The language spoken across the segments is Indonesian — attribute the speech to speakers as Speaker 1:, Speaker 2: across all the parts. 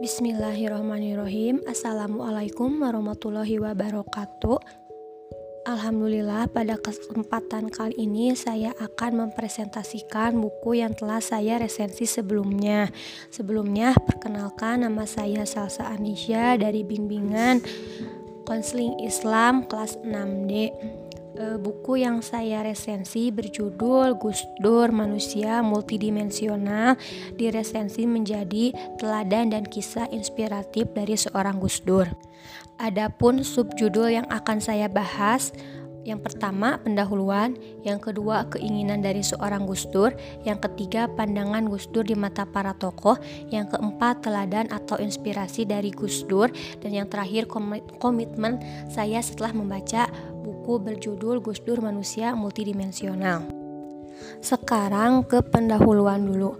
Speaker 1: Bismillahirrahmanirrahim. Assalamualaikum warahmatullahi wabarakatuh. Alhamdulillah pada kesempatan kali ini saya akan mempresentasikan buku yang telah saya resensi sebelumnya. Sebelumnya perkenalkan nama saya Salsa Anisha dari bimbingan Konseling Islam kelas 6D e, buku yang saya resensi berjudul Gus Dur Manusia Multidimensional diresensi menjadi teladan dan kisah inspiratif dari seorang Gus Dur. Adapun subjudul yang akan saya bahas yang pertama, pendahuluan. Yang kedua, keinginan dari seorang Gus Dur. Yang ketiga, pandangan Gus Dur di mata para tokoh. Yang keempat, teladan atau inspirasi dari Gus Dur. Dan yang terakhir, komitmen saya setelah membaca buku berjudul Gus Dur Manusia Multidimensional. Sekarang ke pendahuluan dulu.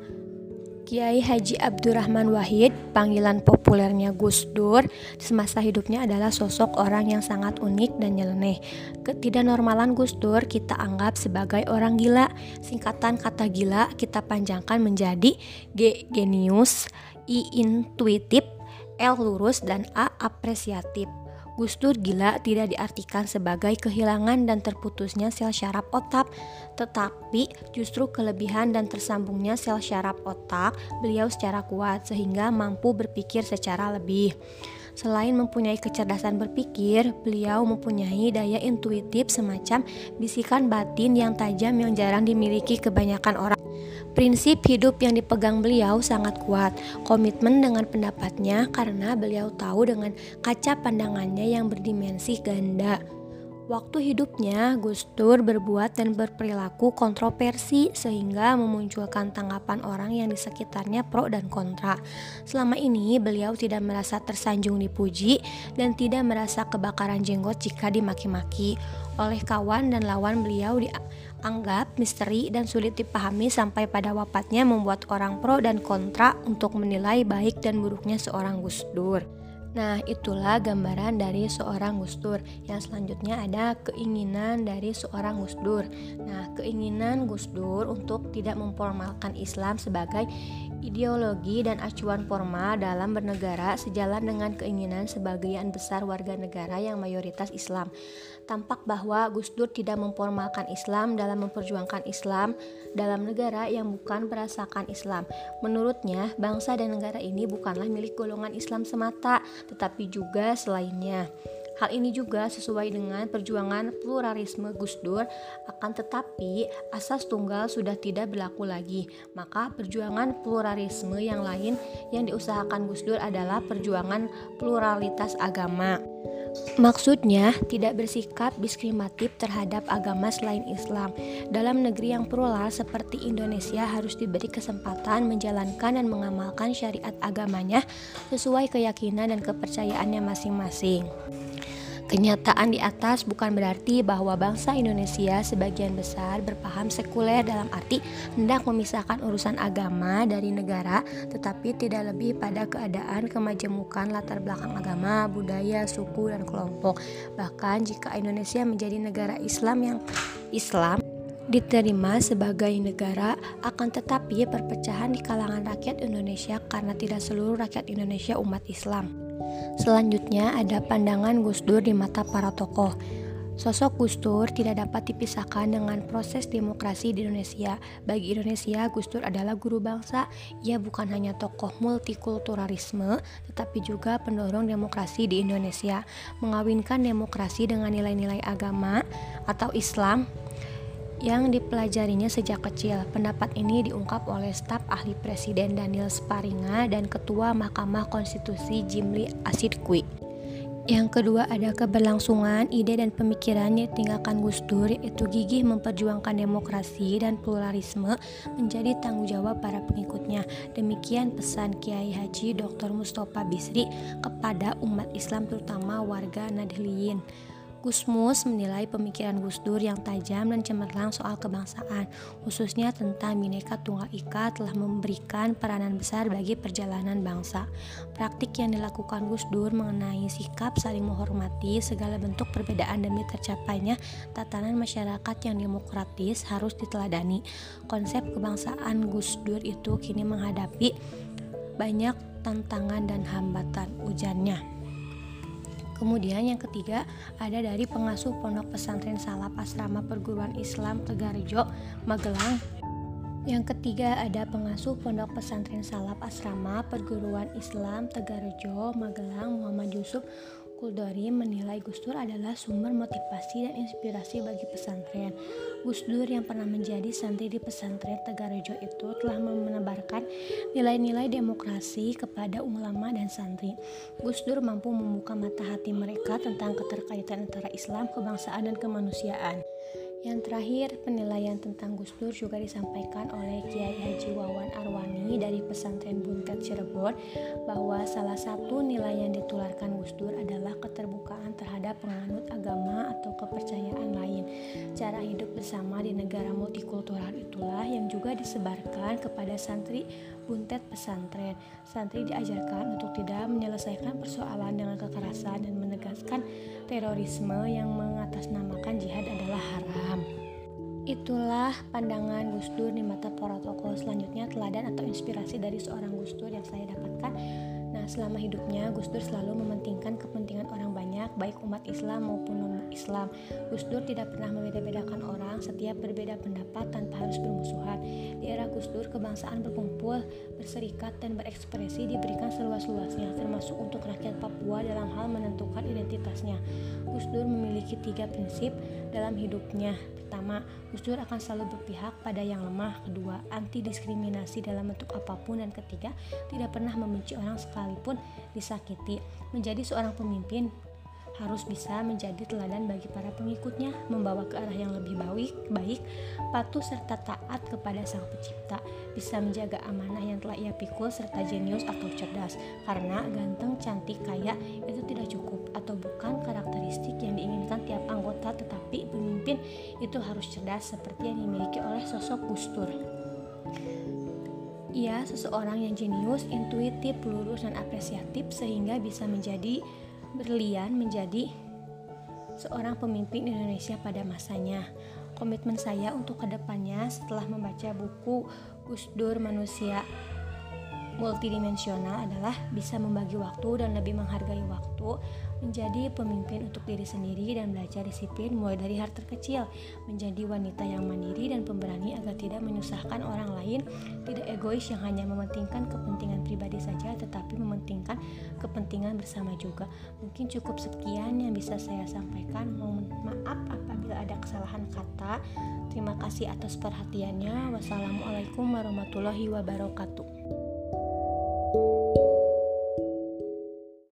Speaker 1: Kiai Haji Abdurrahman Wahid, panggilan populernya Gus Dur, semasa hidupnya adalah sosok orang yang sangat unik dan nyeleneh. Ketidaknormalan Gus Dur kita anggap sebagai orang gila. Singkatan kata gila kita panjangkan menjadi G genius, I intuitif, L lurus, dan A apresiatif. Gus Dur gila tidak diartikan sebagai kehilangan dan terputusnya sel syaraf otak, tetapi justru kelebihan dan tersambungnya sel syaraf otak beliau secara kuat sehingga mampu berpikir secara lebih. Selain mempunyai kecerdasan berpikir, beliau mempunyai daya intuitif semacam bisikan batin yang tajam yang jarang dimiliki kebanyakan orang. Prinsip hidup yang dipegang beliau sangat kuat, komitmen dengan pendapatnya karena beliau tahu dengan kaca pandangannya yang berdimensi ganda. Waktu hidupnya, Gus Dur berbuat dan berperilaku kontroversi sehingga memunculkan tanggapan orang yang di sekitarnya pro dan kontra. Selama ini, beliau tidak merasa tersanjung dipuji dan tidak merasa kebakaran jenggot jika dimaki-maki. Oleh kawan dan lawan beliau dianggap misteri dan sulit dipahami sampai pada wafatnya membuat orang pro dan kontra untuk menilai baik dan buruknya seorang Gus Dur. Nah, itulah gambaran dari seorang Gus Dur. Yang selanjutnya ada keinginan dari seorang Gus Dur. Nah, keinginan Gus Dur untuk tidak memformalkan Islam sebagai ideologi dan acuan formal dalam bernegara sejalan dengan keinginan sebagian besar warga negara yang mayoritas Islam. Tampak bahwa Gus Dur tidak memformalkan Islam dalam memperjuangkan Islam dalam negara yang bukan berasakan Islam. Menurutnya, bangsa dan negara ini bukanlah milik golongan Islam semata, tetapi juga selainnya. Hal ini juga sesuai dengan perjuangan pluralisme Gus Dur, akan tetapi asas tunggal sudah tidak berlaku lagi. Maka perjuangan pluralisme yang lain yang diusahakan Gus Dur adalah perjuangan pluralitas agama. Maksudnya, tidak bersikap diskriminatif terhadap agama selain Islam. Dalam negeri yang plural seperti Indonesia harus diberi kesempatan menjalankan dan mengamalkan syariat agamanya sesuai keyakinan dan kepercayaannya masing-masing. Kenyataan di atas bukan berarti bahwa bangsa Indonesia sebagian besar berpaham sekuler dalam arti hendak memisahkan urusan agama dari negara, tetapi tidak lebih pada keadaan kemajemukan latar belakang agama, budaya, suku, dan kelompok. Bahkan jika Indonesia menjadi negara Islam yang Islam diterima sebagai negara akan tetapi perpecahan di kalangan rakyat Indonesia karena tidak seluruh rakyat Indonesia umat Islam. Selanjutnya ada pandangan Gus Dur di mata para tokoh. Sosok Gus Dur tidak dapat dipisahkan dengan proses demokrasi di Indonesia. Bagi Indonesia, Gus Dur adalah guru bangsa. Ia bukan hanya tokoh multikulturalisme, tetapi juga pendorong demokrasi di Indonesia. Mengawinkan demokrasi dengan nilai-nilai agama atau Islam yang dipelajarinya sejak kecil. Pendapat ini diungkap oleh staf ahli Presiden Daniel Sparinga dan Ketua Mahkamah Konstitusi Jimli Asidkwi. Yang kedua ada keberlangsungan ide dan pemikiran yang ditinggalkan Gus Dur yaitu gigih memperjuangkan demokrasi dan pluralisme menjadi tanggung jawab para pengikutnya. Demikian pesan Kiai Haji Dr. Mustafa Bisri kepada umat Islam terutama warga Nadliyin. Gusmus menilai pemikiran Gus Dur yang tajam dan cemerlang soal kebangsaan, khususnya tentang Bhinneka Tunggal Ika telah memberikan peranan besar bagi perjalanan bangsa. Praktik yang dilakukan Gus Dur mengenai sikap saling menghormati segala bentuk perbedaan demi tercapainya tatanan masyarakat yang demokratis harus diteladani. Konsep kebangsaan Gus Dur itu kini menghadapi banyak tantangan dan hambatan ujarnya. Kemudian yang ketiga ada dari pengasuh pondok pesantren Salap Asrama Perguruan Islam Tegarjo, Magelang. Yang ketiga ada pengasuh pondok pesantren Salap Asrama Perguruan Islam Tegarjo, Magelang, Muhammad Yusuf Kuldori menilai Gus Dur adalah sumber motivasi dan inspirasi bagi pesantren. Gus Dur yang pernah menjadi santri di pesantren Tegarejo itu telah menebarkan nilai-nilai demokrasi kepada ulama dan santri. Gus Dur mampu membuka mata hati mereka tentang keterkaitan antara Islam, kebangsaan, dan kemanusiaan. Yang terakhir, penilaian tentang Gus Dur juga disampaikan oleh Kiai Haji Wawan Arwani dari pesantren Buntet Cirebon bahwa salah satu nilai yang ditularkan Gus Dur adalah keterbukaan terhadap penganut agama atau kepercayaan lain. Cara hidup bersama di negara multikultural itulah yang juga disebarkan kepada santri Buntet pesantren. Santri diajarkan untuk tidak menyelesaikan persoalan dengan kekerasan dan menegaskan terorisme yang mengatasnamakan jihad adalah haram. Itulah pandangan Gus Dur di mata protokol selanjutnya teladan atau inspirasi dari seorang Gus Dur yang saya dapatkan. Nah, selama hidupnya Gus Dur selalu mementingkan kepentingan orang banyak, baik umat Islam maupun non-Islam. Gus Dur tidak pernah membeda-bedakan orang, setiap berbeda pendapat tanpa harus bermusuhan. Di era Gus Dur, kebangsaan berkumpul, berserikat, dan berekspresi diberikan seluas-luasnya, termasuk untuk rakyat Papua dalam hal menentukan identitasnya. Gus Dur memiliki tiga prinsip dalam hidupnya. Pertama, Gus Dur akan selalu berpihak pada yang lemah. Kedua, anti diskriminasi dalam bentuk apa pun. Dan ketiga, tidak pernah membenci orang sekalipun disakiti. Menjadi seorang pemimpin harus bisa menjadi teladan bagi para pengikutnya, membawa ke arah yang lebih baik, baik, patuh serta taat kepada Sang Pencipta, bisa menjaga amanah yang telah ia pikul serta jenius atau cerdas. Karena ganteng, cantik, kaya itu tidak cukup atau bukan karakteristik yang diinginkan tiap anggota, tetapi pemimpin itu harus cerdas seperti yang dimiliki oleh sosok Gustur. Ia seseorang yang jenius, intuitif, lurus, dan apresiatif sehingga bisa menjadi berlian menjadi seorang pemimpin Indonesia pada masanya. Komitmen saya untuk ke depannya setelah membaca buku Gus Dur Manusia multidimensional adalah bisa membagi waktu dan lebih menghargai waktu, menjadi pemimpin untuk diri sendiri dan belajar disiplin mulai dari hal terkecil, menjadi wanita yang mandiri dan pemberani agar tidak menyusahkan orang lain, tidak egois yang hanya mementingkan kepentingan pribadi saja tetapi mementingkan kepentingan bersama juga. Mungkin cukup sekian yang bisa saya sampaikan. Mohon maaf apabila ada kesalahan kata. Terima kasih atas perhatiannya. Wassalamualaikum warahmatullahi wabarakatuh.